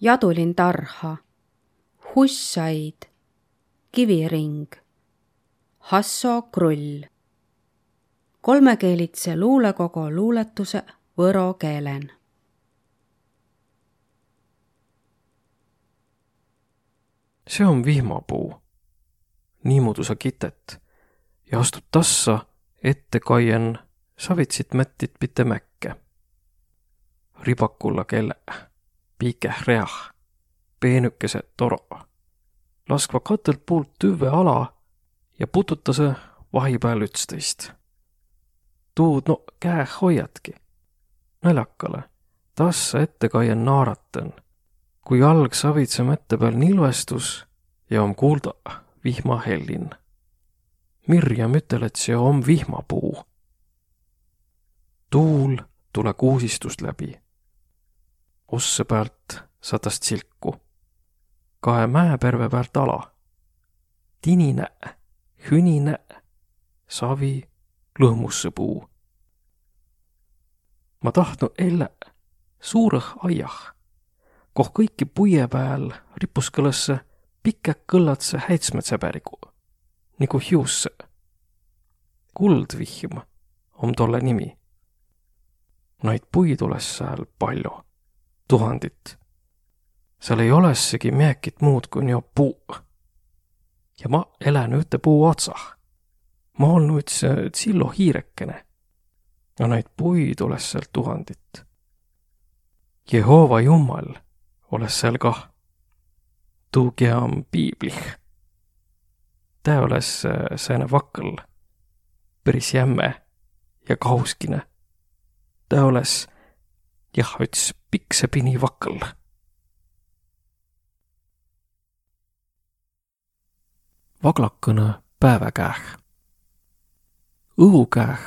jadulin tarha, hussaid, kiviring, hasso krull. kolmekeelitse luulekogo luuletuse võro keelen. see on vihmapuu. niimoodi sa kitet ja astud tassa ette kaien savitsit mättit pite mäkke. ribakulla kelle, pikeh reah, peenükese toro. laskva katelt puult tüve ala ja pututase vahipeal ütsteist. tuud no käe hoiatki. naljakale, tassa ette kaien naaratan, kui jalg savitse mätte peal nilvestus ja om kuulda vihmahellin Mirjam ütel, et see om vihmapuu. tuul tule kuusistust läbi. Osse pealt satas silku. kahe mäeperve pealt ala. tinine, hünine, savi, lõhmusse puu. ma tahtnu elle suurõh aiah, koh kõiki puie pääl ripuskõlõsse pikk kõllatse häitsmetsäbärigu nagu hiusse. kuldvihm on tolle nimi. Neid puid oles sääl palju, tuhandit. seal ei olessegi miekit muud kui nio puu. ja ma elän üte puu otsah. ma olnu üts tsillo hiirekene. no neid puid oles seal tuhandit. Jehova Jummal oles seal kah. tuugi on piiblih tä olõs äh, sääne vakõl, peris jämme ja kauskine. tä olõs jah, üts piksepini vakõl. vaglakõnõ pääväkäh. õhukäh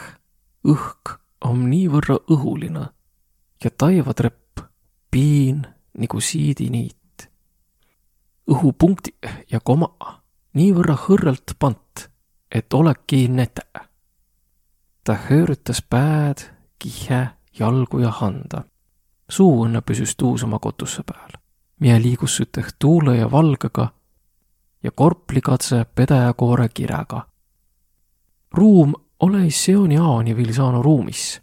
õhk om niivõrra õhuline ja taivatrepp piin nigu siidiniit. õhupunktiq ja komaq niivõrra hõrralt pant, et oleki nete. ta höörutas pääd, kihe, jalgu ja handa. Suu õnne püsüs tuus oma kotusse pääl, miä liigus üteh tuule ja valgega ja korplikatse pedajakoore kirega. ruum ole seoni aoni viil saanu ruumis,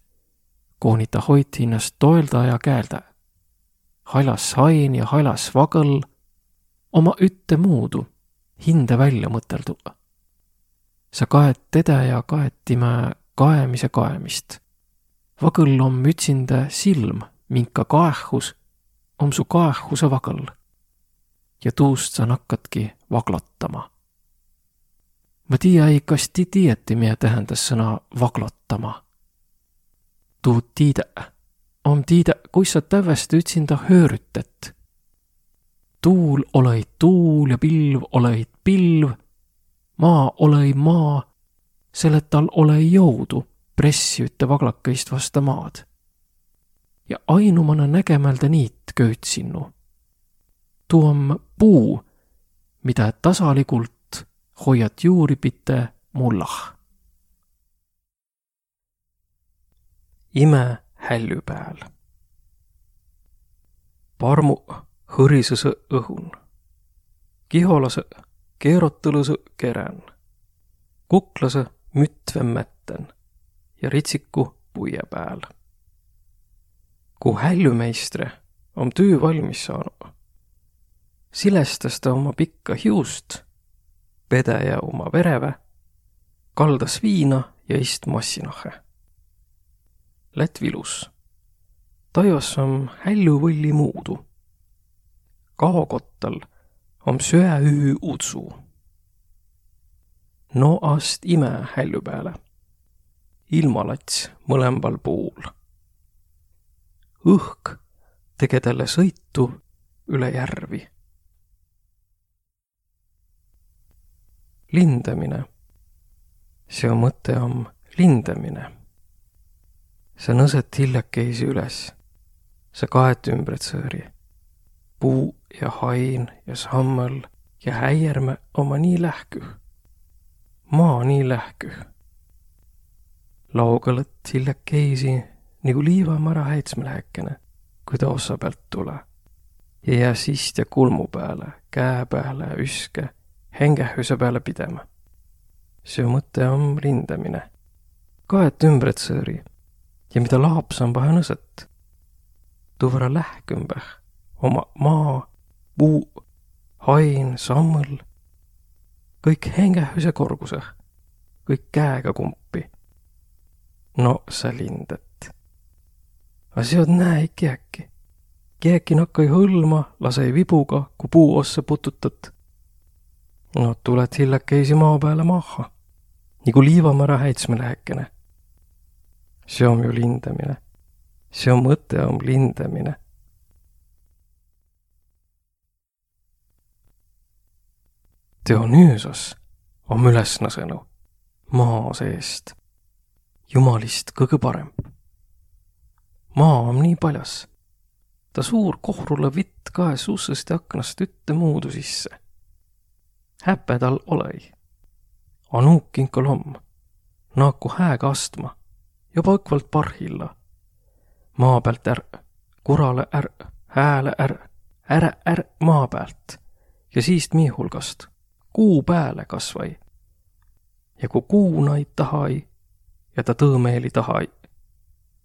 kooni ta hoiti hinnast toelda ja käelda. halas hain ja halas vagõl oma ütte muudu hinde välja mõteldu. sa kaet tede ja kaetime kaemise kaemist. vagõl om ütsinde silm, minka kaehus om su kaehuse vagõl. ja tuust sa nakkadki vaglotama. ma tiiä ei, kas ti tiiäti, miä tähendas sõna vaglotama? tuud tiidä, om tiidä, kuis sa tävveste ütsinda höörütet tuul olõi tuul ja pilv olõi pilv, maa olõi maa, selle tal olõi jõudu pressi ütte vaglakõist vasta maad. Ja ainumana nägemälde niit köüt sinnu. tuu om puu, mida tasalikult hoiat juuri pite mullah. ime hällu pääl. parmu hõrisõsõ õhun. Kiholasõ keerotõlusõ kerän. Kuklasõ mütve mättän ja ritsiku puie pääl. Ku hällümeistre om tüü valmis saanuq, silestas ta oma pikka hiust, pedäjä uma verevä, kaldas viina ja ist massinahe. Lätt vilus. taivas om hällüvõlli muudu kaokottal om söeüü utsuu. no ast ime hällu pääle. ilmalats mõlõmbal puul. Õhk tege talle sõitu üle järvi. lindamine. seo mõte om lindamine. sa nõsõt hiljakeisi üles. sa kaet ümbretsõõri. puu ja hain ja sammõl ja häierme oma nii lähküh. maa nii lähküh. Laugõlõt hiljakeisi nigu liivamara häitsme lähekene, kui ta ossa pealt tule. ja jää sist ja kulmu pääle, käe pääle ja üske, hengähüse pääle pidema. see mõte on rindamine. kaet ümbret sõõri ja mida laapsam vahe nõset, tuu võrra lähkümbäh oma maa, puu, hain, sammõl, kõik hengähüse korgusõh, kõik käega kumpi. no sa lindet. A seod näe kiäki kiäki nakkai hõlma, lasei vibuga, ku puu ossa pututat. no tuled hiljakesi maa pääle maha, nigu liivamõra häitsmelähekene. see om ju lindamine. see on mõte om lindamine. Dionüüsos om üles nõsõnu maa seest. Jumalist kõgõ paremb. Maa om nii paljas ta suur kohrula vitt kaes ussõst ja aknast üttemuudu sisse. häpe tal olõi. A nuuk inkol om, naaku hääga astma, joba õkvalt parhilla. maa pealt ärq, kurale ärq, hääle ärq, äre ärq maa pealt ja siist mii hulgast kuu pääle kasvai. ja ku kuu naid tahai ja ta tõõmeeli tahai,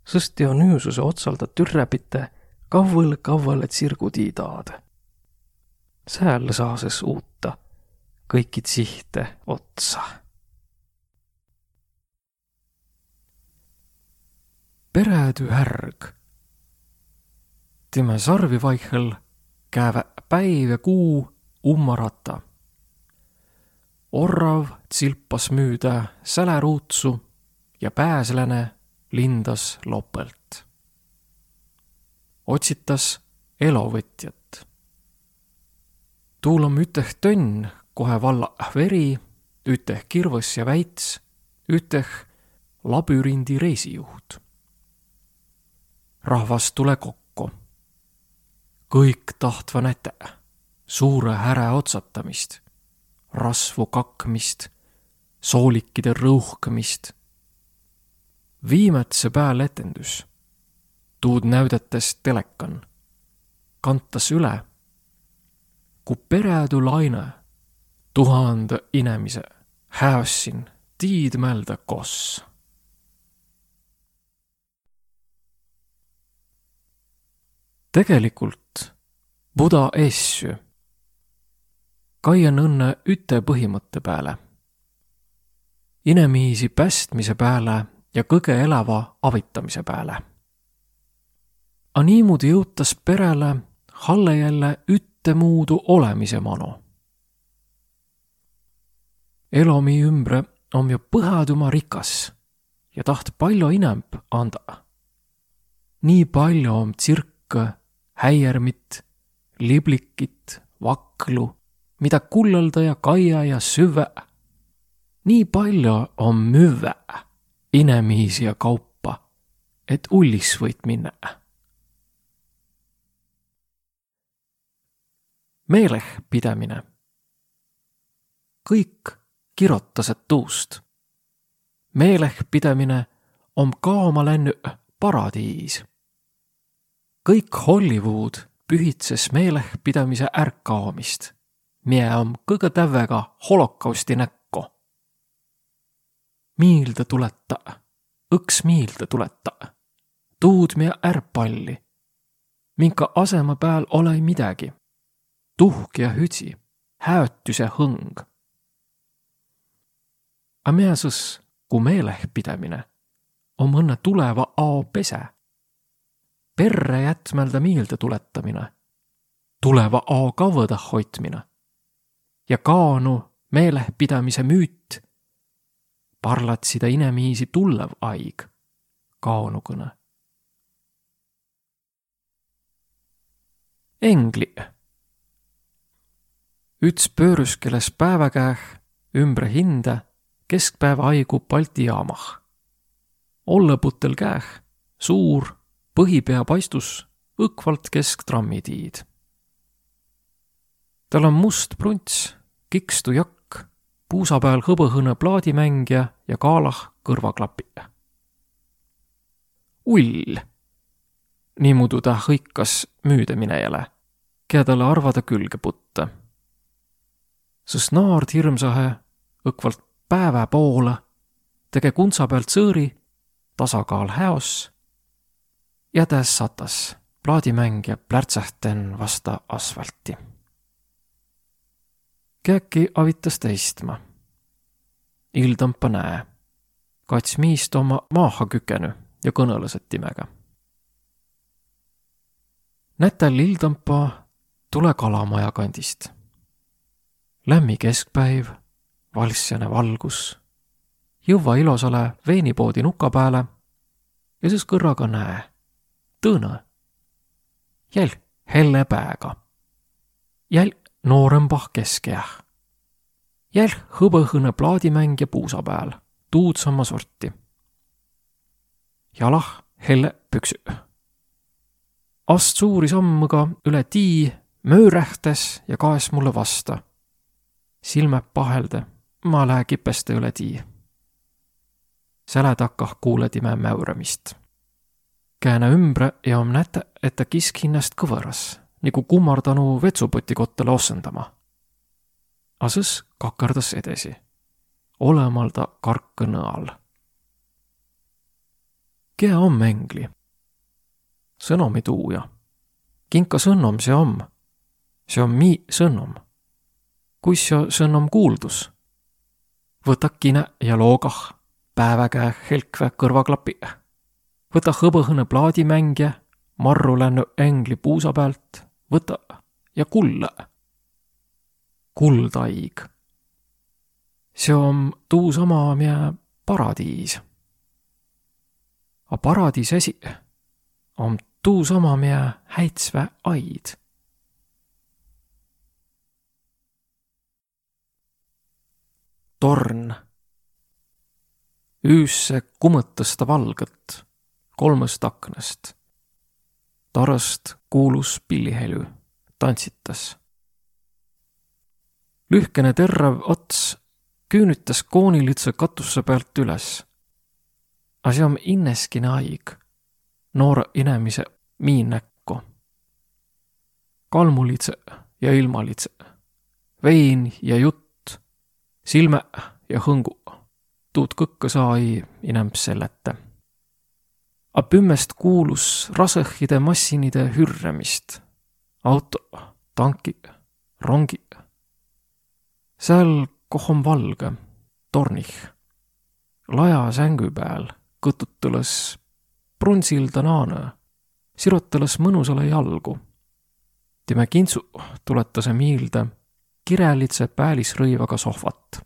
sõst Dionüüsuse otsalda türrepite kavvõl-kavvõle tsirgutiitaad. sääl saases uutta kõikid sihte otsa. peretü härg. Timä sarvi vaihel käve päiv ja kuu ummarata. orrav tsilpas müüdä säläruutsu ja pääsläne lindas lopelt otsitas elovõtjat. tuul om üteh tönn kohe valla veri, üteh kirvõs ja väits, üteh labürindi reisijuht. rahvas tule kokku. kõik tahtva näte suure häre otsatamist, rasvu kakmist, soolikide rõuhkamist. Viimatse pääl etendus tuud näüdetes telekan, kantas üle, ku peredu laine tuhande inemise häässin tiidmälda koss. tegelikult Buda essü kaian õnne üte põhimõtte pääle. inemiisi päästmise pääle ja kõge elava avitamise pääle a niimoodi jõutas perele Halle jälle üttemuudu olemise mano. elomi ümbre om ju põhatuma rikas ja taht palju inemb anda. nii palju om tsirkõ, häiermit, liblikit, vaklu, mida kullõlda ja kaia ja süvä. nii palju om müvä, inemiisi ja kaupa, et ullis võit minna meelehpidämine. kõik kirotasõq tuust. meelehpidämine om kaoma lännüq paradiis. kõik Hollywood pühitses meelehpidamise ärkkaomist, miä om kõgõ tävvega holokausti näkko. Miilde tuleta, õks miilde tuleta, tuud miä ärpalli, minka asema pääl olõ midägi tuhk ja hüdsi, häötüse hõng. A miä sõs, ku meelehpidämine om õnne tuleva ao pese. perre jätmälda miilde tuletamine, tuleva ao kavõda hoitmine ja kaanu meelehpidamise müüt parlatsida inemiisi tullev aig kaonukõne. Engli üts pöörüskeles päeväkäeh ümbre hinde keskpäeva aigu Balti jaamah. Ollõputel käeh suur põhipea paistus õkvalt kesk trammitiid. tal on must prunts, kikstu jakk, puusa peal hõbõhõne plaadimängija ja kaalah kõrvaklapid. ull, niimoodi ta hõikas müüdaminejale, kiä talle arvada külge putta. sest naard hirmsahe õkvalt päeva poole tege kuntsa pealt sõõri, tasakaal häos täs satas plaadimängija plärtsähten vasta asfalti. Käki avitas ta istma. Ildõmpa näe. kats miist oma maaha kükenu ja kõnõles, et timega. Nätäl Ildõmpa tule kalamaja kandist. lämmi keskpäiv, valssjane valgus, jõua ilosale veinipoodi nuka pääle ja siis kõrraga näe, tõõna jäl helle pääga. jäl noorembah keskeäh. Jäl hõbõhõne plaadimängija puusa pääl, tuudsama sorti. jalah helle püksü. ast suuri sammõga üle tii, möörähtes ja kaes mulle vasta. silmä pahelde, ma lähe kipeste üle tii. säle takah kuuledime mäuramist kääne ümbre ja om näte, et ta kisk hinnast kõvõras, nagu kummardanu vetsupoti kottale ossendama. A sõs kakardas edesi. olemal ta karka nõal. Kiä om mängli? sõnomi tuuja. kinka sõnnom see om? see on mi sõnnom. kuis jo sõnnom kuuldus? võta kine ja loogah, päeväkäe helkve kõrvaklapi võta hõbõhõne plaadimängija, marru lännu ängli puusa pealt, võta ja kulla. Kuldaig. see on tuusama, miä paradiis. A paradiis esi on tuusama, miä häitsvä aid. torn. Üüsse kumõtas ta valgõt kolmest aknast. tarast kuulus pillihelü, tantsitas. Lühkene terav ots küünütas koonilitsa katuse pealt üles. A see on inneskine haig, noore inemise miin näkku. kalmulitse ja ilmalitse, vein ja jutt, silme ja hõngu, tuud kõkke sai inemp sellete a pümmest kuulus rasõhhide massinide hürremist. auto, tankid, rongid. Seal, koh on valge, tornih. laja sängu peal kõtutõles prunsilda naane, sirotõles mõnusale jalgu. tema kintsu tuletas miilde kirelitse päälisrõivaga sohvat.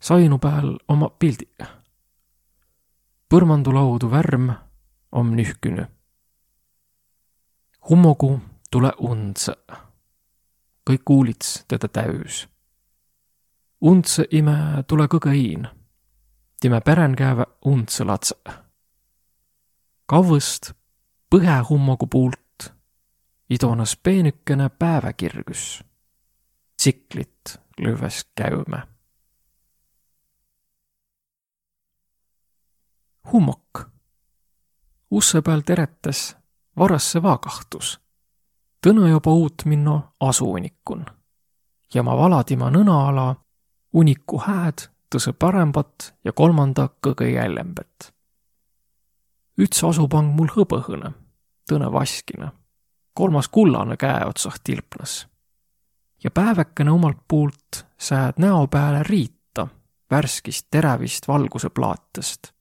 sainu peal oma pildi põrmandulaudu värm om nühkünü. hummogu tule undse. Kõik kuulits teda täys. Undse ime tule kõgõ iin. time pärän käevä undse latse. kavvõst põhehummogu puult idonas peenükene päeväkirgus. tsiklit lüves käüme hummok. usse peal teretes varasse vaakahtus. Tõnõ joba uut minno asuunikun. ja ma valadima nõna ala uniku hääd tõse parembat ja kolmanda kõgõ jäljembet. üts asupang mul hõbõhõne, tõne vaskine, kolmas kullane käeotsah tilpnas. ja päeväkene omalt puult sääd näo pääle riita värskist terävist valguse plaatest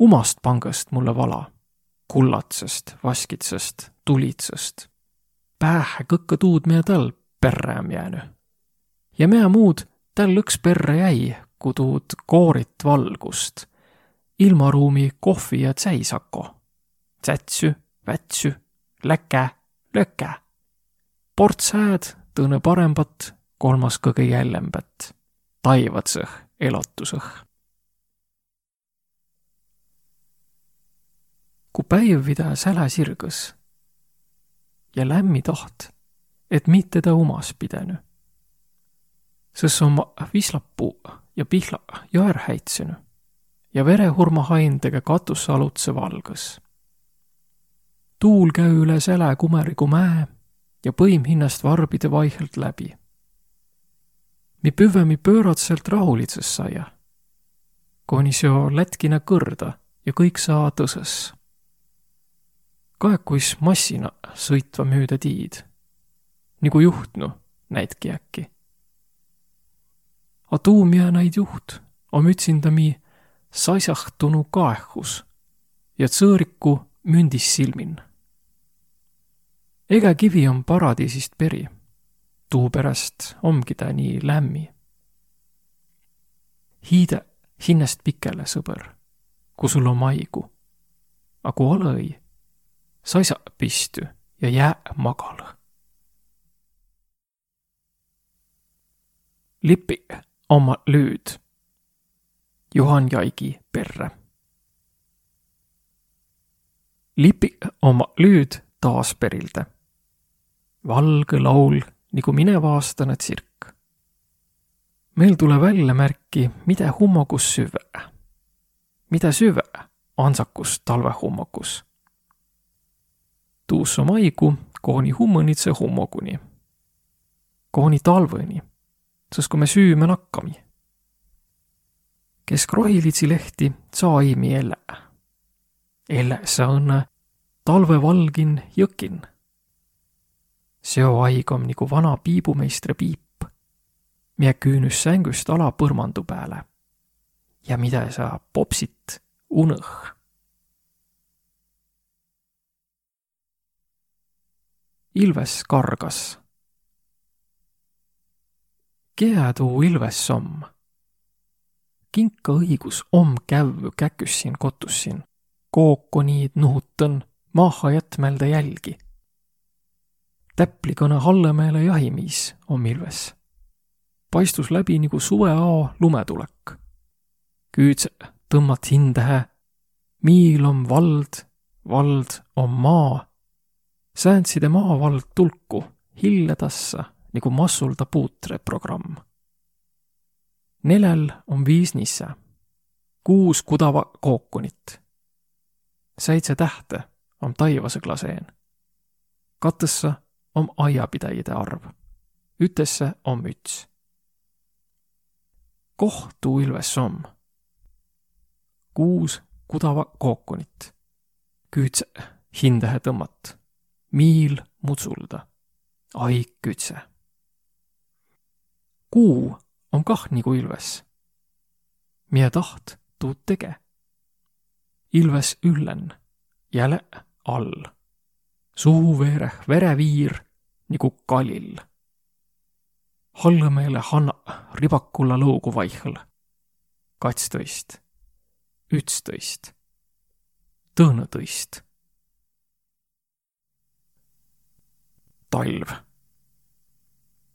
umast pangast mulle vala, kullatsest, vaskitsest, tulitsest. Päähä kõkkõ tuud, miä tal perre om jäänü. ja miä muud tal õks perre jäi, ku tuud koorit valgust, ilmaruumi kohvi ja tsäisako, tsätsü, vätsü, läkä, lökä. ports hääd, tõõnõ parembat, kolmas kõgõ jällembät, taivatsõh, elotusõh ku päiv vida sälä sirgõs ja lämmi taht, et mitte ta umas pidänü. Sõs oma vislapuu ja pihla ja är häitsünü ja verehurma haindega katusalutse valgõs. tuul käü üle säle kumerigu mäe ja põim hinnast varbide vaihelt läbi. mi püvemi pööratselt rahulitses saia. kuni seo lätkine kõrda ja kõik saa tõsõs. Kaekuis massina sõitva müüda tiid. nagu juhtnu, näitki äkki. A tuum jää näid juht, om ütsindami saisahtunu kaehus ja tsõõriku mündis silmin. ega kivi on paradiisist peri, tuupärast omgi ta nii lämmi. hiide hinnast pikele, sõber, kui sul on maigu. A kui olõi, saisa pisty ja jää magala. Lippi oma lüüd. Juhan Jaigi perre lipi oma lüüd taas perilde. valge laul nagu minevaastane tsirk. meil tule välja märki, mida hummogus süve. mida süve ansakus talvehummokus. Tuusso maigu kooni hummõnitse hummoguni. kooni talvõni, sest kui me süüme nakkami. kesk rohilitsi lehti saa iimi elle Ellessä on talvevalgin jõkin. seo aig om nagu vana piibumeistri piip, miä küünüs sängüst ala põrmandu pääle ja mida sa popsit unõh. Ilves kargas. Kiä tuu ilves om? kinka õigus om kävvü käküs siin kotus siin kookoniid nuhutan maaha jätmälde jälgi. täplikõne Hallemeele jahimiis om ilves. paistus läbi nagu suveao lumetulek. küüdse tõmmat hindehe, miil om vald, vald om maa. Sääntside maavald tulku hilledassa nagu massulda puutre programm. Nelel on viis nisse, kuus kudava kookonit seitse tähte om taivase glaseen. katõssa om aiapidäjide arv. ütesse om üts. koh tuu ilves om? kuus kudava kookonit. küütse hindehe tõmmat. Miil mutsulda. aik kütse. kuu on kah nagu ilves. Mie taht tuud tege ilves üllen, jäle all. suu veereh vereviir nagu kalil. Hallõmeele hanna ribakulla lõugu vaihõl. katstõist, ütstõist, tõõnõtõist. Talv.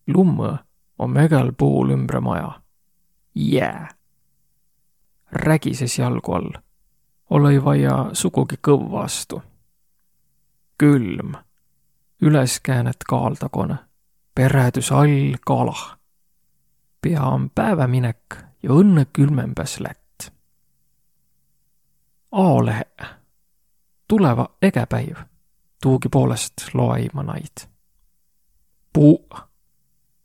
lummõ on mögel puul ümbre maja. jää. rägises jalgu all olõ-i vaia sugugi kõvva vastu. külm, üleskäänet kaaldagone, peredüs all kalah. pea on päeväminek ja õnne külmembäs lätt. A-lehe, tuleva ege päiv, tuugi poolest loe ma naid. Puu,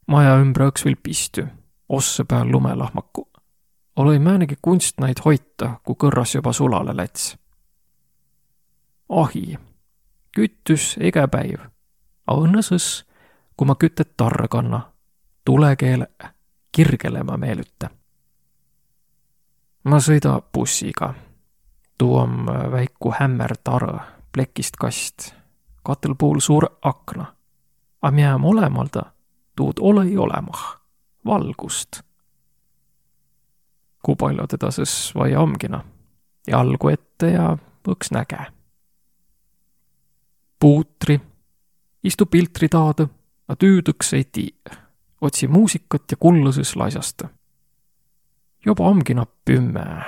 maja ümbre õks viil pistü, ossa peal lumelahmaku olõ-i määnegi kunst naid hoita, ku kõrras juba sulale läts. ahi, küttüs ege päiv, a õnnõsõs, ku ma kütet tarre kanna, tulekeele kirgelema meelütä. ma sõida bussiga. tuu om väiku hämmer tarõ, plekist kast, katel puul suur akna. A miä molemalda, tuud olõ-i olemah, valgust kui palju teda siis vaja omgina. jalgu ette ja õks näge. puutri, istu piltri taada, a tüüdõks ei tii. otsi muusikat ja kulluses laisasta. juba omgina pümme,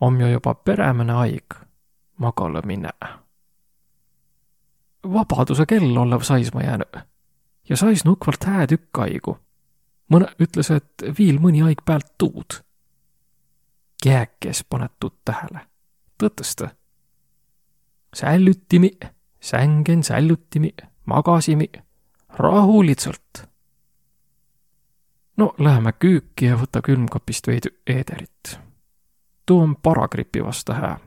om ju juba peremäne aig, magala mine. vabaduse kell olev saisma jäänud ja sais nukvalt hää tükk aigu. mõne ütles, et viil mõni aig päält tuud jääkes paned tuud tähele. tõtõsta. sällütimi, sängen sällutimi, magasimi rahulitsalt. no läheme küüki ja võta külmkapist veidi eederit. tuu on paragripi vastu hää.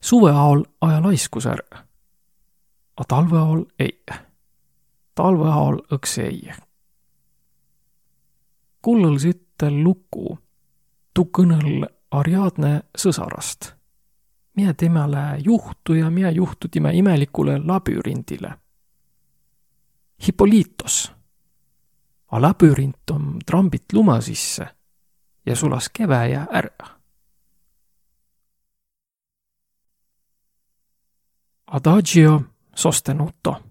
suve ajal aja laiskus ära. A talve ajal ei. Talve ajal õks ei. kullõl ütel lugu, tuu kõnõl Ariadne sõsarast miä temäle juhtu ja miä juhtu timä imelikule labürindile. Hippoliitos. A labürint om trambit luma sisse ja sulas keväjä ära. Adagio sostenuto.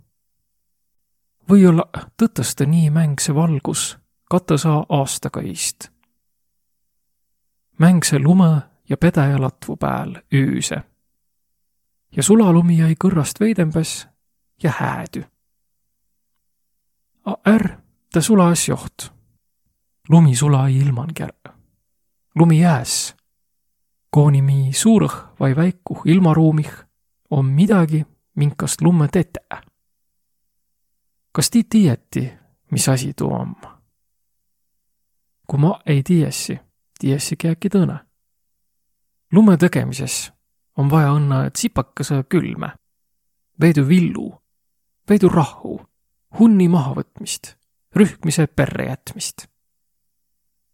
Või-olla tõtõsta nii mäng see valgus katta saa aastaga iist. mäng see lume ja pedäjä latvu pääl üüse. ja sulalumi jäi kõrrast veidembäs ja häädü. A är ta sulas joht. lumi sula ilmangi ärq. lumi jääs. koonimi suurõh vai väikuh ilmaruumih on midagi, minkast lumme tetä. Kas ti tiiäti, mis asi tuu om? kui ma ei tiiässi, tiiässigi äkki tõõnõ lume tegemises on vaja õnna tsipakese külme, veedu villu, veedu rahhu, hunni mahavõtmist, rühmise perre jätmist.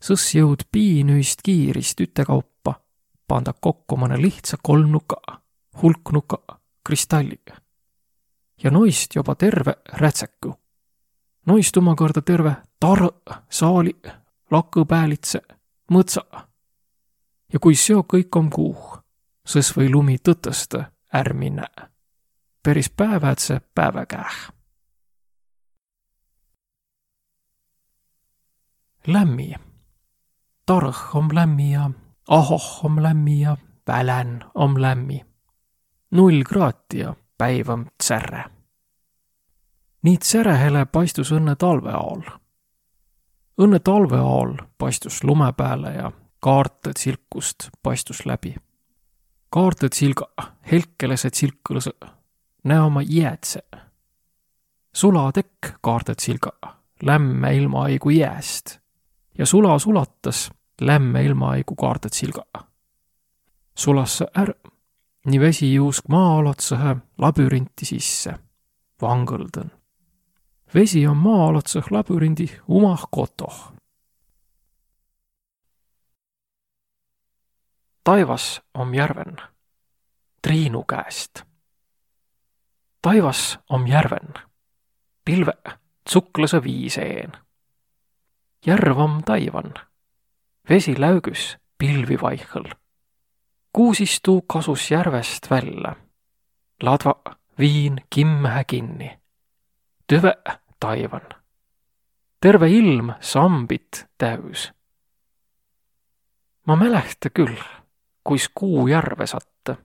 sõss jõud piinüist kiirist ütekaupa panda kokku mõne lihtsa kolmnuka, hulknuka kristalliga. Ja noist juba terve rätseku. noist omakorda terve tar-, saali, lakõpäälitse, mõtsa ja kui seo kõik om kuuh, sõs või lumi tõtõstõ ärq minnä. peris päävädse päevä käeh. Lämmi. Tarh om lämmi ja ahoh om lämmi ja välän om lämmi. null kraati ja päiv om tsärre. nii tsärehele paistus õnne talve all. õnne talve all paistus lume pääle ja kaartõd silkust paistus läbi. kaartõd silga, helkelesed silkõlõsõ, näe oma jäädse. sulatekk kaartõd silga, lämme ilmaaigu jääst ja sula sulatas lämme ilmaaigu kaartõd silga. sulassa är, nii vesi juusk maa alotsõhe labürinti sisse, vangõldõn. vesi on maa alotsõh labürindi umah kotoh taivas om järven Triinu käest. taivas om järven, pilve tsuklase viiseen. järv om taivan, vesi läügüs pilvi vaihõl. Kuusistuu kasus järvest välja, ladva viin kimmähe kinni. tüve taivan, terve ilm sambit täüs. ma mälehtä küll kuis kuu järve satta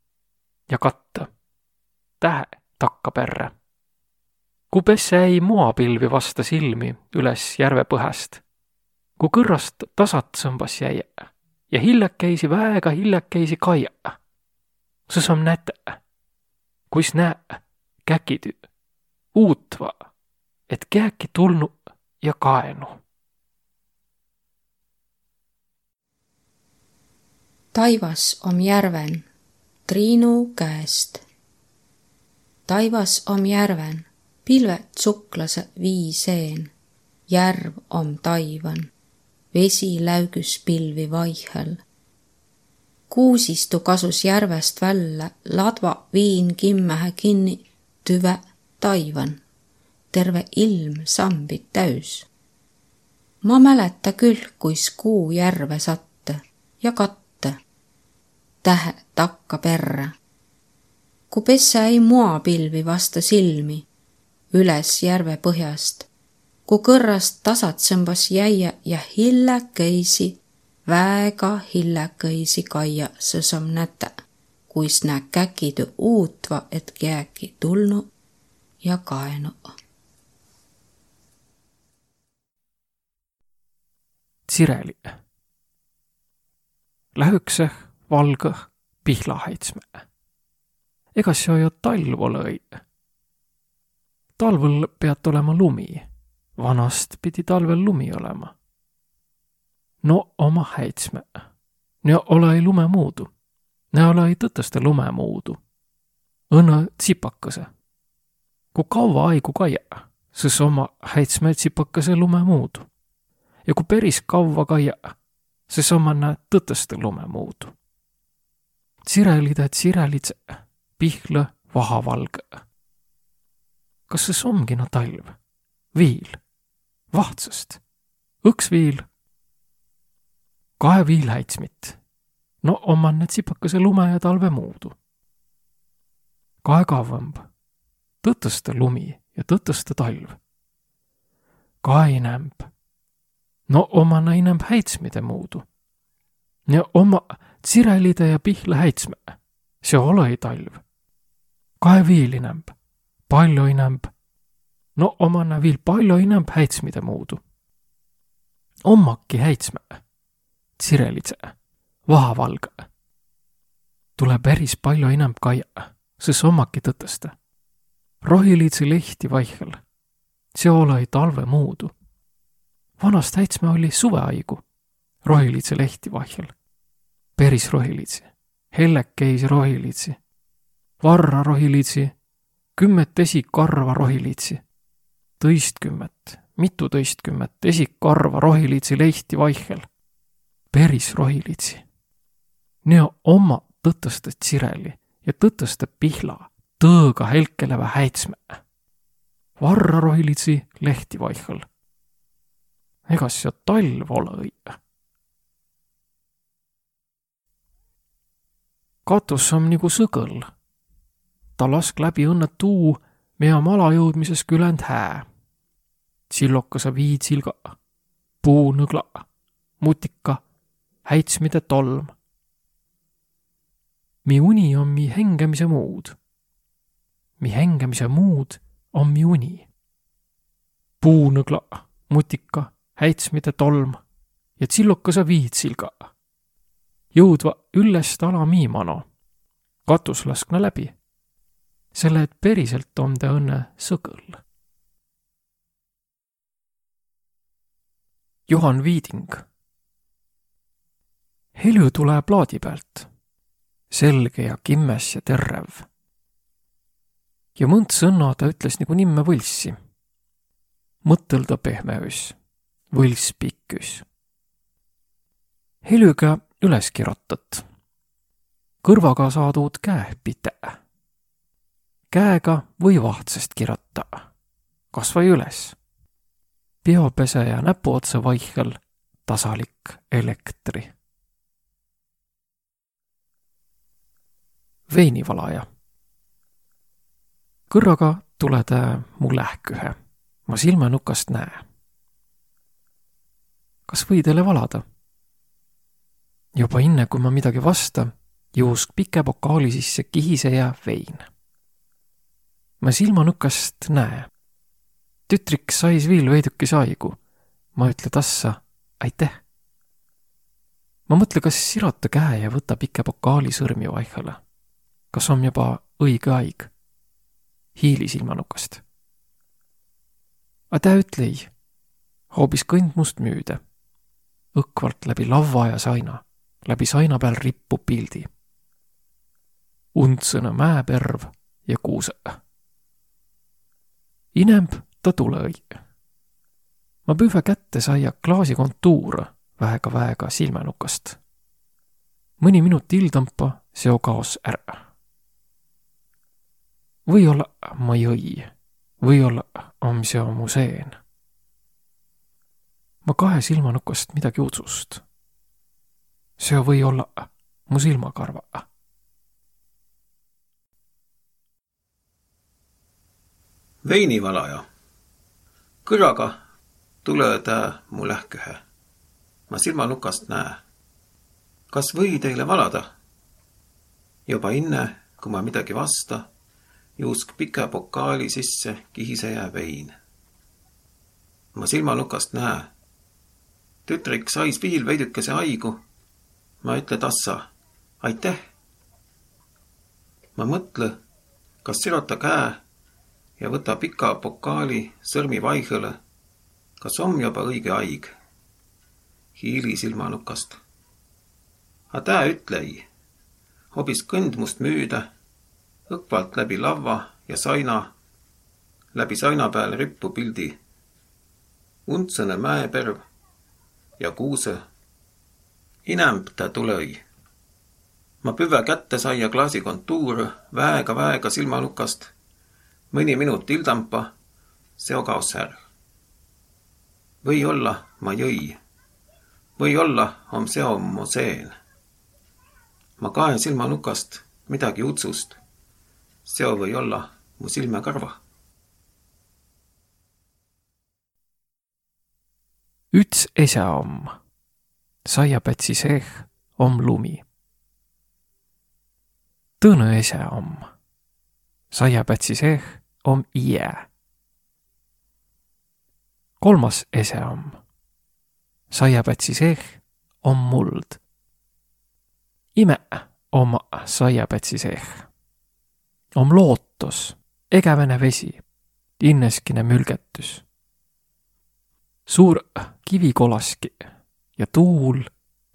ja katta. Tähe takka perre. Ku pesse ei moapilvi vasta silmi üles järve põhäst, ku kõrrast tasat sõmbas jäie ja hiljakeisi väega hiljakeisi kaia. sa saam näte, kuis näe? Käkidü uutva, et käki tulnu ja kaenu. Taivas om järven. Triinu käest. taivas om järven, pilved suklase viiseen. järv om taivan, vesi läügüs pilvi vaihel. kuusistu kasus järvest välja, ladva viin kimmähe kinni, tüve taivan. terve ilm sambid täüs. ma mäleta küll, kuis kuu järve satte ja katte tähe takka perre. Ku pessä ei moapilvi vasta silmi üles järve põhjast, ku kõrrast tasat sõmbas jäia ja hillekõisi, väega hillekõisi kaia sõsam nätä, kuis nää käkidu uutva, et kiäki tulnu ja kaenu. Sireli. Lähükse valgõ pihlahaitsme. ega seo jo talv olõ-i. talvel piät olema lumi. Vanast pidi talvel lumi olema. no oma häitsmeq. Ne olõ-i lumemuudu. Ne olõ-i tõtõstõ lumemuudu. Õnnõ tsipakõsõ. Ku kavva aigu kaiaq, sõs oma häitsmeq tsipakõsõ lumemuudu. Ja ku peris kavva kaiaq, sõs ommaq nä tõtõstõ lumemuudu. Tsirelidõ tsirelidseq, pihlõ vahavalgõq. Kas sõs omgi no talv? Viil? Vahtsõst? Õks viil? Kahe viilhäitsmit. No ommaq need tsipakõsõ lume ja talvõ muudu. Kae kavvõmb? Tõtõstõ lumi ja tõtõstõ talv. Kae inemb? No ommaq nä inemb häitsmide muudu. Ja ommaq tsirelidõ ja pihlõ häitsmeq. See olõ-i talv. Kae viil inemb? Pall'o inemb? No ommaq nä viil pall'o inemb häitsmide muudu. Ommaki häitsmeq? Tsirelidseq, vahavalgõq. Tulõ peris pall'o inemb kaiaq, sõs ommaki tõtõstõ. Rohiliidsi lehti vaihõl. See olõ-i talvõ muudu. Vanast häitsme olli suvõaigu, rohiliidsi lehti vaihõl. Peris rohiliidsi, hellekeisi rohiliidsi, varra rohiliidsi, kümmet esikarva rohiliidsi, tõistkümmet, mitu tõistkümmet esikarva rohiliidsi lehti vaihõl. Peris rohiliidsi. Neo ommaq tõtõstõ tsireli ja tõtõstõ pihla tõõga helkelevä häitsmeq. Varra rohiliidsi lehti vaihõl. Egas seo talv olõ-õi. katus om nigu sõgõl. Ta lask läbi õnnõ tuu, miä om alajõudmises küländ hää. Tsillokõsõ viitsilgaq, puunõglaq, mutika, häitsmide tolm. Mi uni om mi hengemise muud. Mi hengemise muud om mi uni. puunõglaq, mutika, häitsmide tolm ja tsillokõsõ viitsilgaq jõudvaq üllest alamiim mano. katus laskna läbi. Selle, et periselt om ta õnne sõgõl. Johan Viiding. helü tulõ plaadi pealt. selge ja kimmes ja terrev. ja mõnd sõnna ta ütles nigu nimme võlssi. mõtõlda pehmeüs, võlss pikküs. helüga üles kirotat. kõrvaga saadud käepite. Käega või vahtsest kirota, kas või üles. peopese ja näpuotsa vaihel tasalik elektri. veinivalaja. kõrraga tule tä mu lähkühe, ma silmanukast näe. kas või teile valada? juba enne, kui ma midagi vastan, juusk pike pokaali sisse kihiseja vein. Ma silmanukast näe. tütrik sais viil veidukese aigu. ma ütle tassa aitäh. ma mõtle, kas sirota käe ja võta pike pokaali sõrmi vaihale. kas on juba õige aeg? hiili silmanukast. A tä ütle ei. hoopis kõnd must müüde. õkvalt läbi lavva ja saina läbi saina peal rippu pildi. undsõna mäeperv ja kuusõ. Inemb ta tulõ-õi. ma püüvä kätte saia klaasi kontuur väega-väega silmänukast. mõni minut hildampa seo kaos ära. või-olla ma jõi, või-olla om seo museen. ma kahe silmanukast midagi utsust see või olla mu silmakarva. Veinivalaja. kõrraga tule tää mu lähkühe. ma silmanukast näe. kas või teile valada? juba enne, kui ma midagi vasta, juusk pika pokaali sisse kihiseja vein. ma silmanukast näe. tütrik sais viil veidikese haigu ma ütle tassa aitäh. ma mõtle, kas sirota käe ja võta pika pokaali sõrmi vaihõle. kas on juba õige aig? hiili silmanukast. A tää ütlei, hobis kõnd must müüda, õkvalt läbi lavva ja saina, läbi saina peal rippu pildi. undsõne mäeperv ja kuuse. inemb ta tulõi ma püve kätte saia klaasi kontuur, väega-väega silmanukast. Mõni minut ildampa, seo kaos ära. või-olla ma jõi. või-olla on seo mu seen. ma kae silmanukast midagi utsust. seo või olla mu silmekarva. üts esä om, saiapätsi seeh om lumi tõõnõ ese om. Saiapätsi seeh om iä. kolmas ese om. saiapätsi seeh om muld. ime om saiapätsi seeh. om lootus, egävene vesi, inneskine mülgetüs. suur kivikolaski ja tuul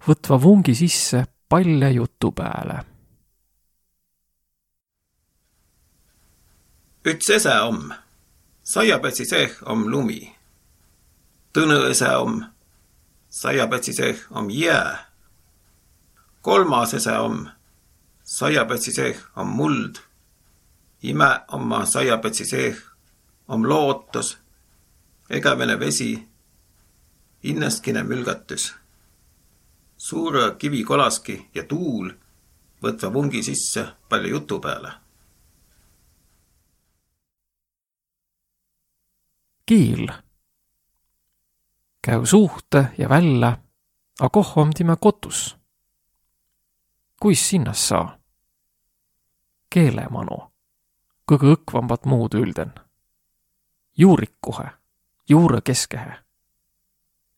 võtva vungi sisse palja jutu pääle üts ese om. Saiapätsi seeh om lumi. Tõnõ ese om. Saiapätsi seeh om jää. kolmas ese om. Saiapätsi seeh om muld. ime oma saiapätsi seeh om lootus, egevene vesi, inneskine mülgatus. suure kivikolaski ja tuul võtva vungi sisse palju jutu peale kiil. käü suuhtõ ja vällä, a koh om timä kotus? kuis sinnas saa? keelemanu, kõgõ õkvambat muud ülden. juurikuhe, juurõ keskehe.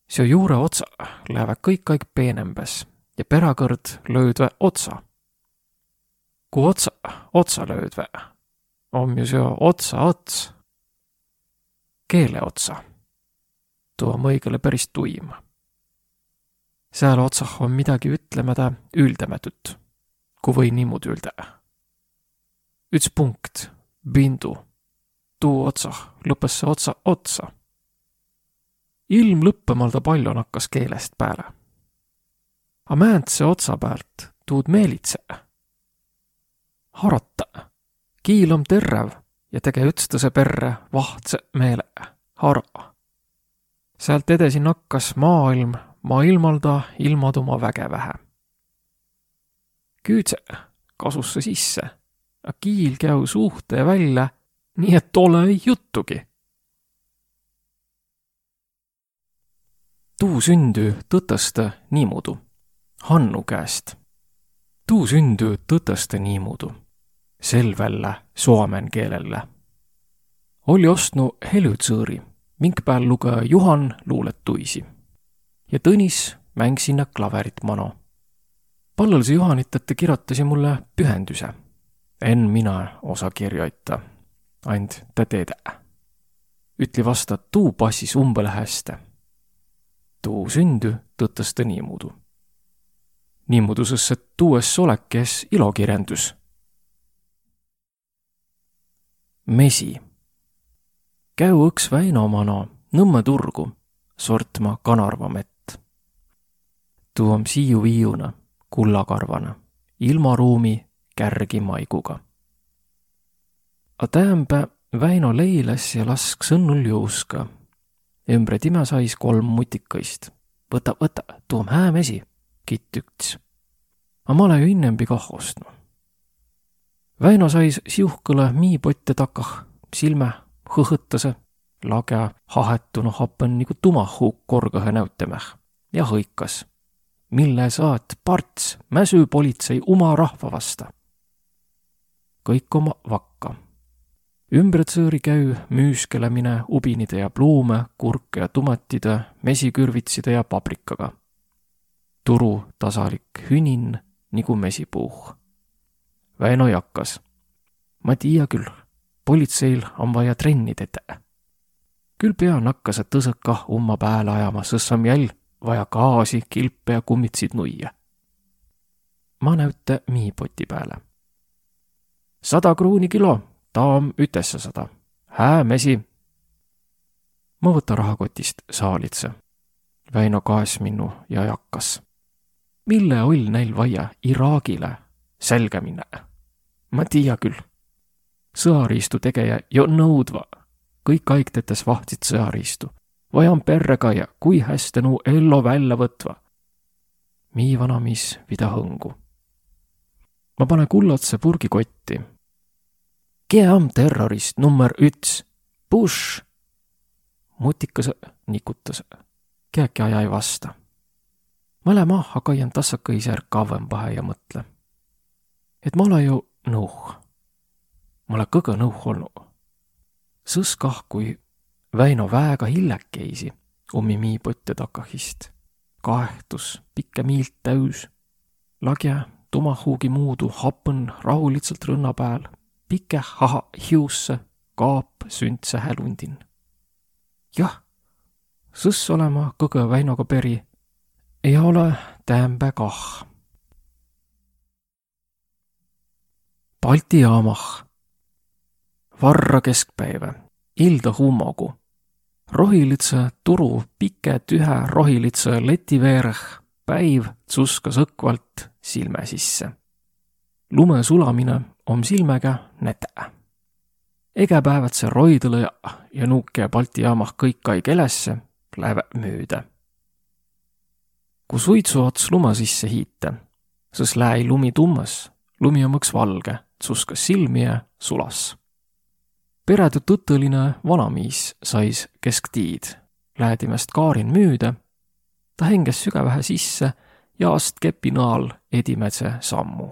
seo juurõ otsa läävä kõik aig peenembäs ja peräkõrd löödvä otsa. ku otsa otsa löödvä, om ju seo otsa ots keele otsa. tuu om õigõle peris tuim. sääl otsah on midagi ütlemädä üldämätüt, ku või niimoodi üldä. üts punkt, bindu, tuu otsah lõppes see otsa otsa. ilm lõppõmalda palju nakkas keelest pääle. A määntse otsa päält tuud meelitse. harata, kiil om terräv ja tege ütstõse perre vahtsõ meele hara. sealt edesi nakkas maailm maailmalda ilmaduma vägevähe. küüdse kasus see sisse, a kiil käü suhte välja, nii et ole juttugi. tuu sündü tõtõstõ niimuudu, Hannu käest. tuu sündü tõtõstõ niimuudu selvällä suomen keelellä. Oli ostnu helütsõõri, mink pääl lugeja Juhan luuletuisi. ja Tõnis mäng sinna klaverit mano. Pallõlse Juhanit, et ta kirotasi mulle pühendüse. En mina osa kirjoita, and ta teedä. ütli vasta, tuu passis umbõle häste. tuu sündü tõttas ta niimuudu. niimuudu sõs, et tuues olekes ilokirjandus mesi. käü õks Väino mano Nõmme turgu sortma kanarvamett. tuu om siiu-viiuna, kullakarvana, ilmaruumi kärgi maiguga. A täämbä Väino leiles ja lask sõnnul juuska. ümbre timä sais kolm mutikõist. võta, võta, tuu om hää mesi, kitt üts. A ma olõ ju innembi kah ostnu Väino sais siuhkõlõ miipotte takah silmä hõhõtasõ, lage hahetunu happen nigu tumahuuk korgõhe näütämäh ja hõikas. mille saat parts mäsüpolitsei uma rahva vasta. kõik oma vakka. ümbretsõõri käü müüskelemine ubinide ja pluume, kurke ja tomatide, mesikürvitside ja paprikaga. turu tasalik hünin nigu mesipuuh Väino jakkas. ma tiia küll, politseil on vaja trenni tetä. küll pea nakkas tõsõk kah umma pääle ajama, sõs on jäll vaja gaasi, kilpe ja kummitsid nuia. ma näüta miipoti pääle. sada kruuni kilo, ta on ütesse sada. hää mesi. ma võta rahakotist saalitse. Väino kaes minnu ja jakkas. mille oll näil vaia Iraagile selge minna? ma tiia küll. sõariistu tegeja jo nõudva. kõik aegtetes vahtsid sõariistu vajan perrega ja kui hästi nu ello välja võtva. Mii vanamis vida hõngu. ma pane kullatse purgikotti. Kee on terrorist number üts? Bush! mutikas nikutas. Kiäki aja ei vasta. ma lähe maha, kaian tassakõis järg kauem pähe ja mõtle. Et ma ole ju nõuh. ma ole kõige nõuh olnud. sõs kah, kui Väino väega hillekesi ummi miipõtte takahist. kaehtus pikke miilt täüs. lagja tumahuugi muudu hapõn rahulitsalt rõnna pääl. pike haha hiusse kaap sündse hälundin. jah, sõss olema kõgõ Väinoga peri. ei ole täämbä kah. Balti jaamah. varra keskpäivä, ilda hummogu rohilitse turu pike tühe rohilitse leti veereh päiv tsuskas õkvalt silme sisse. lume sulamine om silmega nätä. Egepäevatse roidõlõ ja, ja nuuke Balti jaamah kõik ai kelesse, lähevad müüdä. kui suitsu ots lume sisse hiita, sõs lääi lumi tummas, lumi on mõks valge, tsuskas silmi ja sulas peretu tõtõline vanamiis sais kesktiid. Lähedimest Kaarin müüdä, ta henges sügävähe sisse ja ast kepi naal edimädse sammu.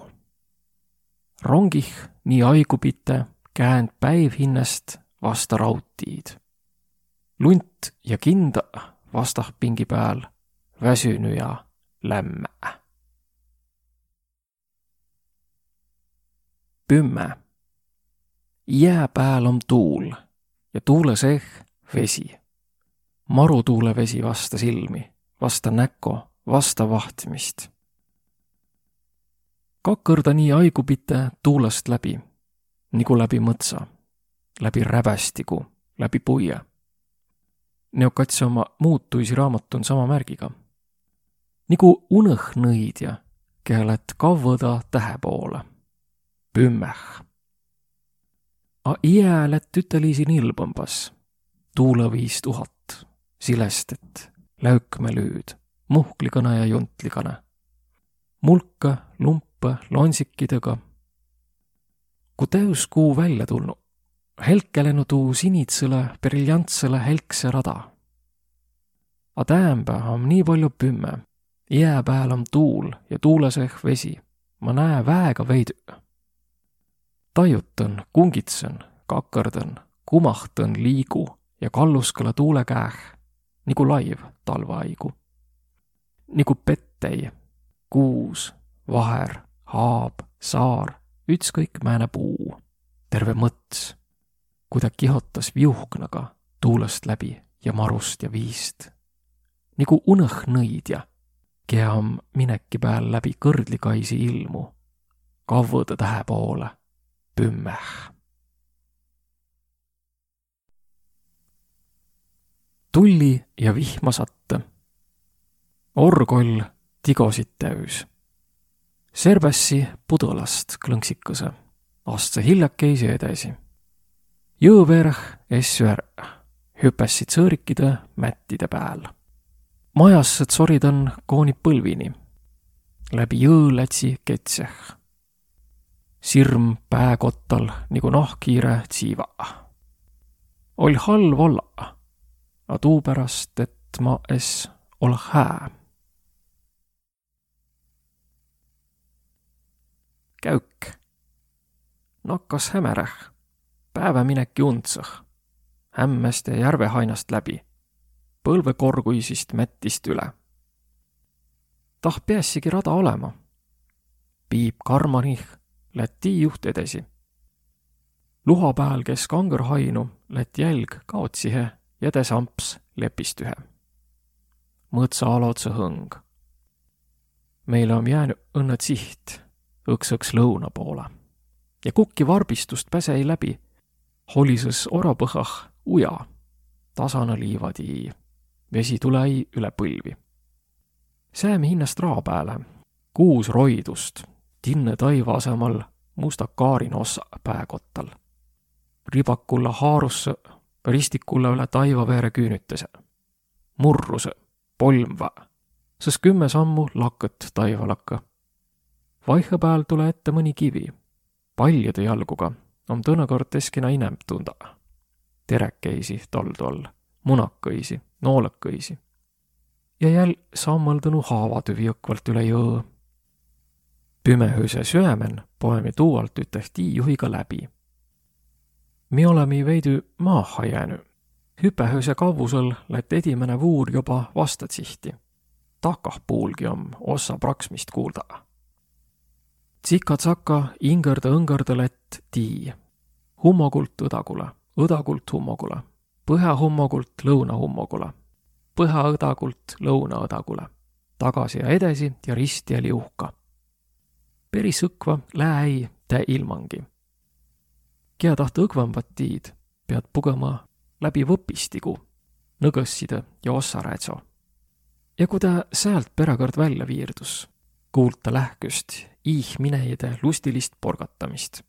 rongih nii aigupite käänd päiv hinnast vasta raudtiid. lunt ja kinda vastah pingi pääl, väsünü ja lämme. Pümme jää pääl om tuul ja tuule seeh vesi. marutuule vesi vasta silmi, vasta näko, vasta vahtmist. kakõrda nii aigupite tuulest läbi, nagu läbi mõtsa, läbi räbästiku, läbi puie. Neokatsi oma muutuisi raamat on sama märgiga. nagu unõhnõidja, keelet kavvõda tähe poole. Pümmeh A iä lätt ütelisi nilbõmbas. tuule viis tuhat, silestet, läükmelüüd, muhklikõne ja juntlikõne. mulka, lumpe, lonsikidega. kui täuskuu välja tulnud, helkelenu tuu sinitsõle, briljantsõle helkse rada. A täämbä om nii palju pümme, jää pääl om tuul ja tuuleseh vesi. ma näe väega veidü tajutan, kungitsen, kakõrdan, kumahtan, liigu ja kalluskala tuule käeh, nagu laiv talveaigu. nagu pettei, kuus, vaher, haab, saar, ütskõik määne puu, terve mõts, kui ta kihotas viuhknaga tuulest läbi ja marust ja viist. nagu unõhnõidja, kea on mineki pääl läbi kõrdlikaisi ilmu, kavvõda tähe poole pümmeh. tulli ja vihma satta. orgoll tigosid täüs. Serbessi pudõlast klõnksikõse, astse hiljakeisi edasi. jõõverh essu ära, hüpessid sõõrikide mättide pääl. majassõd soridan koonib põlvini. läbi jõõ lätsi ketseh sirm pääkottal nagu nahkhiire tsiiva. oll' halv olla, a tuupärast, et ma es ole hää. käük. nakkas hämäräh, päevämineki untsõh, hämmeste järvehainast läbi, põlvekorguisist mättist üle. tah peassigi rada olema. piip karmanih Läti juht edasi. luha pääl, kes kangõr hainu, lätt jälg kaotsihe tä samps lepistühe. mõtsa alotsa hõng. meile on jäänud õnne siht õks-õks lõuna poole ja kukki varbistust päse ei läbi. holises orapõhah uja, tasana liivatiii, vesi tulei üle põlvi. säämi hinnast raa pääle, kuus roidust, tinne taiva asemal musta kaarin ossa pääkottal. ribakulla haarusse, ristikulla üle taivaveere küünütese. murruse, polmva, sest kümme sammu lakket taivalakka. vaihe pääl tule ette mõni kivi paljude jalguga on tõnekord eskina inem tunda. terekeisi toldu all, munakõisi, noolekõisi. ja jäl sammaldõnu haavatüvi õkvalt üle jõõ. Pümehüse süämen poemi tuualt üteh tiijuhiga läbi. me oleme veidi maaha jäänud. hüpehüse kavvusel lätt edimene vuur juba vastatsihti. takah puulgi om ossa praksmist kuulda tsika-tsaka ingõrda-õngõrda lätt tii. hummogult õdagule, õdagult hummogule, põhjahummogult lõunahummogule, põhjaõdagult lõunaõdagule, tagasi ja edasi ja risti ja liuhka. Peris õkva lää ei tä ilmangi. kia taht õkvambat tiid, pead pugema läbi võpistigu, nõgõsside ja ossaräätso. ja kui ta säält perekord välja viirdus, kuulta lähküst ihminejide lustilist porgatamist.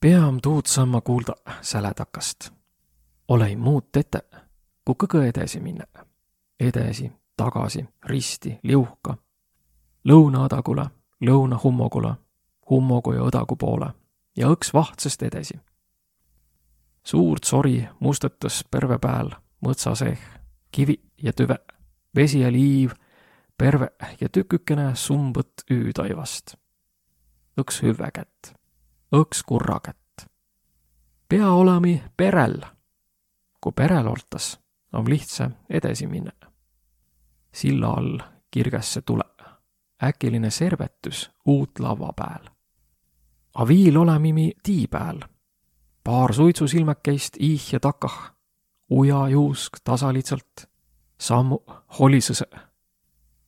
peam tuud samma kuulda säletakast. olei muud tete, kui kõgõ edasi minna. edasi, tagasi, risti, liuhka. Lõuna-õdagule, lõuna-hummogule, hummogu ja õdagu poole ja õks vahtsest edasi. suurt sori mustetas perve pääl mõtsa seeh, kivi ja tüve, vesi ja liiv perve ja tükükene sumbõt üütaivast. õks hüve kätt, õks kurra kätt. pea olemi perel. kui perel oltas, on lihtsa edasi minna. silla all kirgesse tule, äkiline servetus uut lava pääl. A viil olemimi tii pääl. paar suitsusilmekest iih ja takah, uja juusk tasaliitsalt, sammu holisõse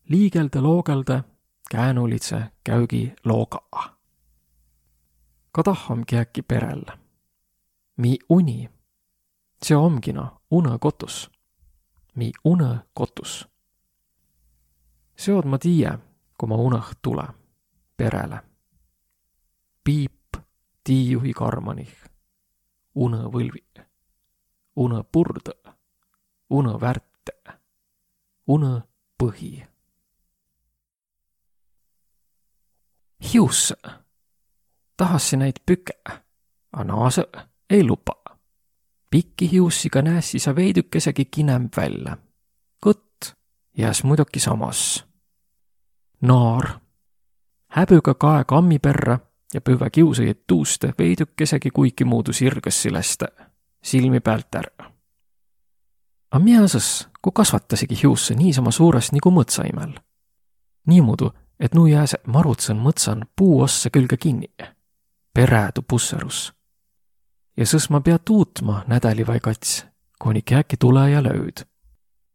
liigelde-loogelda käänulitse käügi looga. ka tahhamgi äkki perel. Mi uni, see omgina unõkotus. Mi unõkotus. seod ma tiiä, kui ma unõh tule, perele. piip tiijuhi karmanih, unõvõlvi, unõpurd, unõvärte, unõpõhi hiusse. tahassi näid püke, a naase ei luba. pikki hiussiga näessi sa veidükesegi kinem välja. kõtt jääs muidugi samas. Naar, häbüga kae kammi perre ja püve kiusajaid tuuste veidükesegi kuiki muudu sirgesse läste, silmi pealt ära. A miäsõs, kui kasvatasigi hiusse niisama suurest nagu mõtsaimel. niimoodi et nu jääse marutsen mõtsan puu ossa külge kinni. perädu pusserus. ja sõs ma pea tuutma nädäli vai kats, kuni käki tule ja lööd.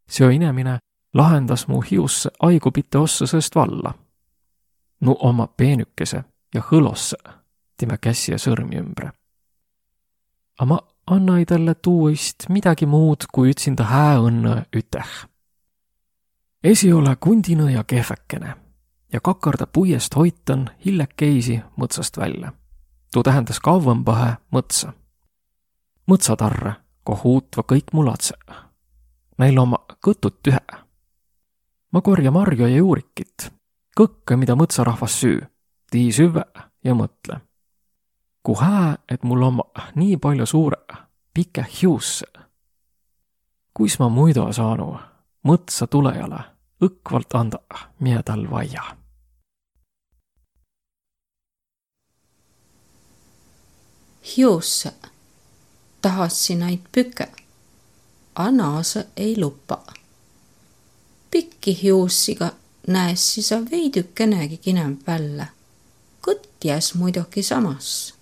seo inemine lahendas mu hiusse aigupite ossa sõst valla. nu oma peenükese ja hõlosse time käsi ja sõrmi ümbre. A ma annai talle tuuist midagi muud, kui ütsin ta hää õnne üteh. esi ole kundina ja kehvekene ja kakarda puiest hoitan hillekeisi mõtsast välja. tuu tähendas kauembahe mõtsa. mõtsatarre, koh uutva kõik mulatse. Neil oma kõtud tühe. Ma korja marju ja juurikit, kõkke, mida mõtsarahvas süü, tii süve ja mõtle. ku hää, et mul oma nii palju suure, pike hiusse. kuis ma muidu saanu mõtsa tulejale õkvalt anda, mida tal vaja hiusse tahassi näid püke, a naase ei lupa. Pikki hiussiga näessi sa veidükenegi kinem välja. kõtt jääs muidugi samas.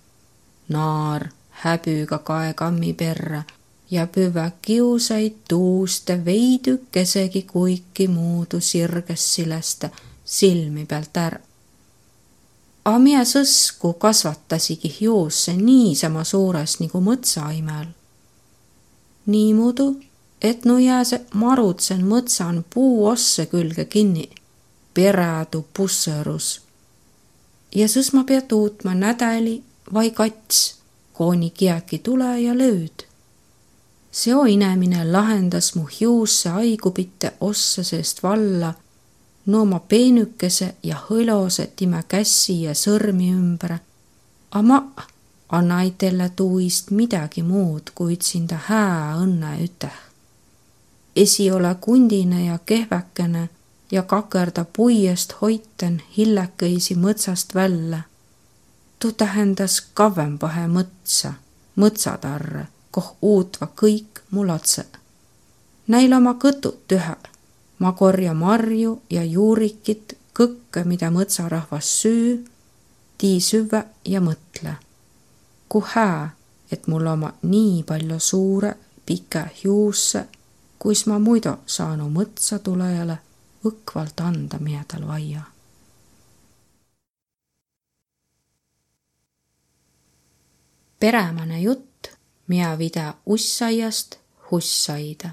naar häbüga kae kammi perre ja püvä kiusaid tuuste veidükesegi kuiki muudu sirges sileste silmi pealt ära. A mie sõsku kasvatasigi hiusse niisama suures nagu mõtsaimel. niimoodi, et no jääse marutsen mõtsan puuosse külge kinni, perädu pussõrus. ja sõs ma pea tuutma nädäli vai kats, kooni kiäki tule ja lööd seo inemine lahendas mu hiusse haigubitte ossa seest valla, no oma peenükese ja hõlose time kässi ja sõrmi ümber. A ma anna itelle tuist midagi muud, kui ütsinda hää õnne üteh. Esi ole kundine ja kehvekene ja kakerda puiest hoiten hillekõisi mõtsast välja. tuu tähendas kavvempahe mõtsa, mõtsatarre koh uutva kõik mu latse. Näil oma kõtud tühe. ma korja marju ja juurikit, kõkke, mida mõtsarahvas süü, tii süvä ja mõtle. ku hää, et mul oma nii palju suure, pike hiusse, kuis ma muidu saanu mõtsa tulejale õkvalt anda miedal vaia. peremane jutt Mia vida ussaiast hussaida.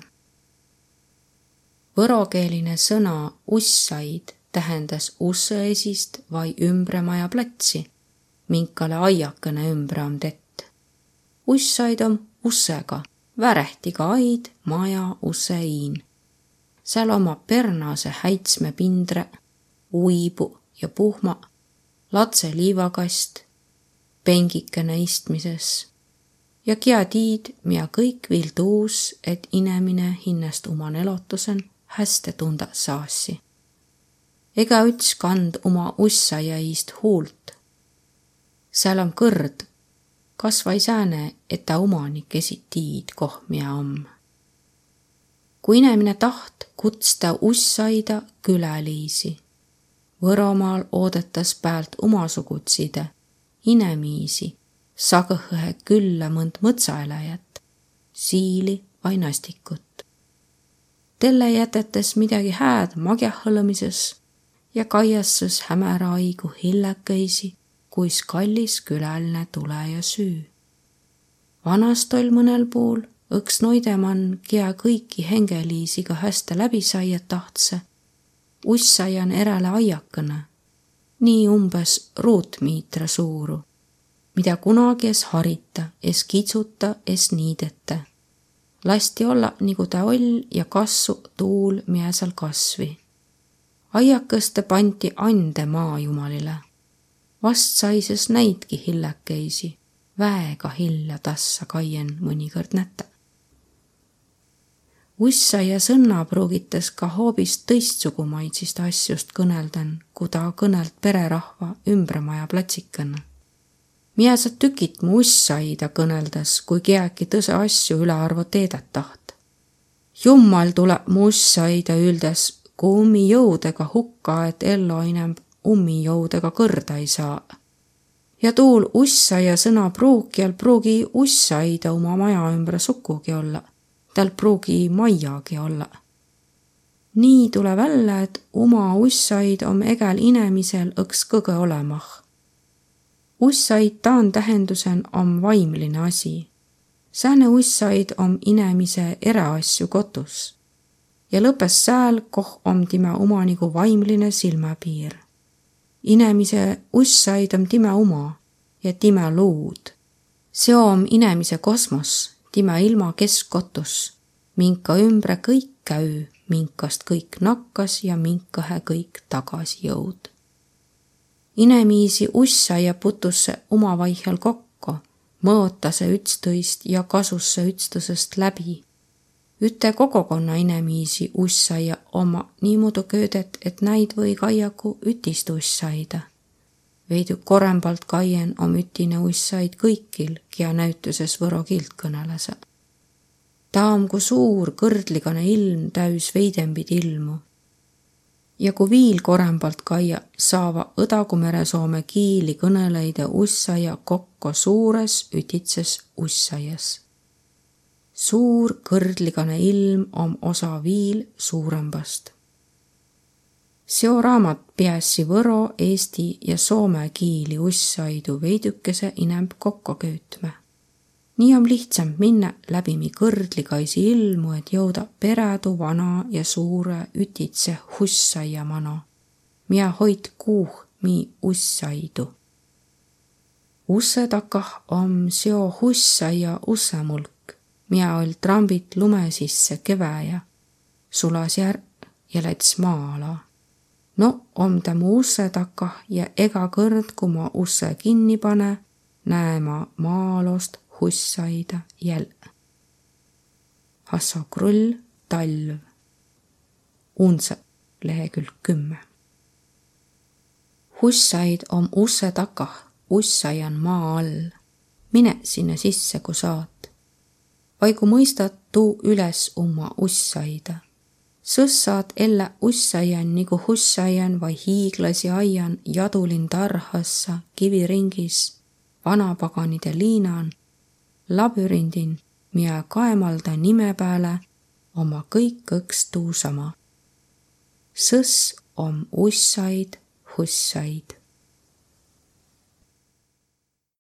Võrokeeline sõna ussaid tähendas usseesist vai ümbremaja platsi, minkale aiakene ümbre om tett. ussaid om ussega, värehtiga aid, maja, useiin. seal oma pernase häitsme pindre, uibu ja puhma, latse liivakast, pengikene istmises ja kia tiid, mia kõik viil tuus, et inemine hinnast oman elotusen häste tunda saasi. ega üts kand oma ussa jäist huult. seal on kõrd, kas vai sääne, et ta omanik esi tiid, koh mia om. kui inemine taht kutsta ussaida külaliisi. Võromaal oodatas päält omasugutside, inemiisi sagõhõhe külla mõnd mõtsaeläjät, siili vai nastikut. Telle jätetes midagi hääd magjahõlõmises ja kaiassus hämära aigu hillekõisi, kuis kallis küläline tule ja süü. vanast oll mõnel puul õks noidemann, kia kõiki hengeliisiga hästi läbi saia tahtse, ussaian eräle aiakõne, nii umbes ruutmiitra suuru mida kunagi es harita, es kitsuta, es niideta. lasti olla nagu ta oll ja kassu tuul miesal kasvi. aiakõste pandi ande maajumalile. Vast saises näidki hillekeisi, väega hilja tassa kaien mõnikord näta. ussa ja sõnna pruugitas ka hoopis tõistsugumaitsist asjust kõnelden, kui ta kõnelt pererahva ümbremaja platsikana Mie sa tükit mu ussaida kõneldes, kui kiäki tõse asju ülearvo teedet taht. Jummal tuleb mu ussaida üldes, kui ummi jõudega hukka, et ellu inem ummi jõudega kõrda ei saa. ja tuul ussaia sõna pruukijal pruugi ussaida oma maja ümber sukugi olla, tal pruugi majagi olla nii tule välja, et oma ussaid om egel inemisel õks kõige olemah ussaid taan tähendusen om vaimline asi. sääne ussaid om inemise eraasju kotus. ja lõppes sääl, koh om time omanigu vaimline silmapiir. Inemise ussaid om time oma ja time luud. see om inemise kosmos, time ilma keskkotus, minka ümbre kõik käü, minkast kõik nakkas ja minkahe kõik tagasi jõud inemiisi ussa ja putusse omavaihel kokku, mõotase ütstõist ja kasusse ütstõsest läbi. Üte kogukonna inemiisi ussaia oma niimoodi köödet, et näid või kaiaku ütist ussaida. veidi korrembalt kaien om ütine ussaid kõikil, kia näütuses võro kiilt kõnelese. ta om kui suur kõrdligane ilm täis veidembid ilmu ja kui viil korembalt kaia saava Õdagu-Meresoome kiili kõneleide ussaja kokko suures ütitses ussaias. Suur kõrdligane ilm om osa viil suurembast. seo raamat piässi võro, eesti ja soome kiili ussaidu veidükese inemb kokko köütme nii on lihtsam minna läbi mi kõrdlikaisi ilmu, et jõuda perädu vana ja suure ütitse hussaia mano, mia hoid kuuh mi ussaidu. Usse takah om seo hussaia ussemulk, mia oll trambit lume sisse keväjä, sulas järg ja läts maala. no om ta mu usse takah ja ega kõrd, kui ma usse kinni pane, näe ma maalost hussaida jälle. Hasso Krull, talv. Unse, lehekülg kümme. hussaid on usse takah, ussai on maa all. mine sinna sisse, kui saad. Vai kui mõistad, tuu üles oma ussaida. sõs saad elle ussaian nagu hussaian vai hiiglasi aian jadulin tarhassa kiviringis vanapaganide liinan labürindin, mia kaemalda nime pääle oma kõik õks tuusama. sõs om ussaid, hussaid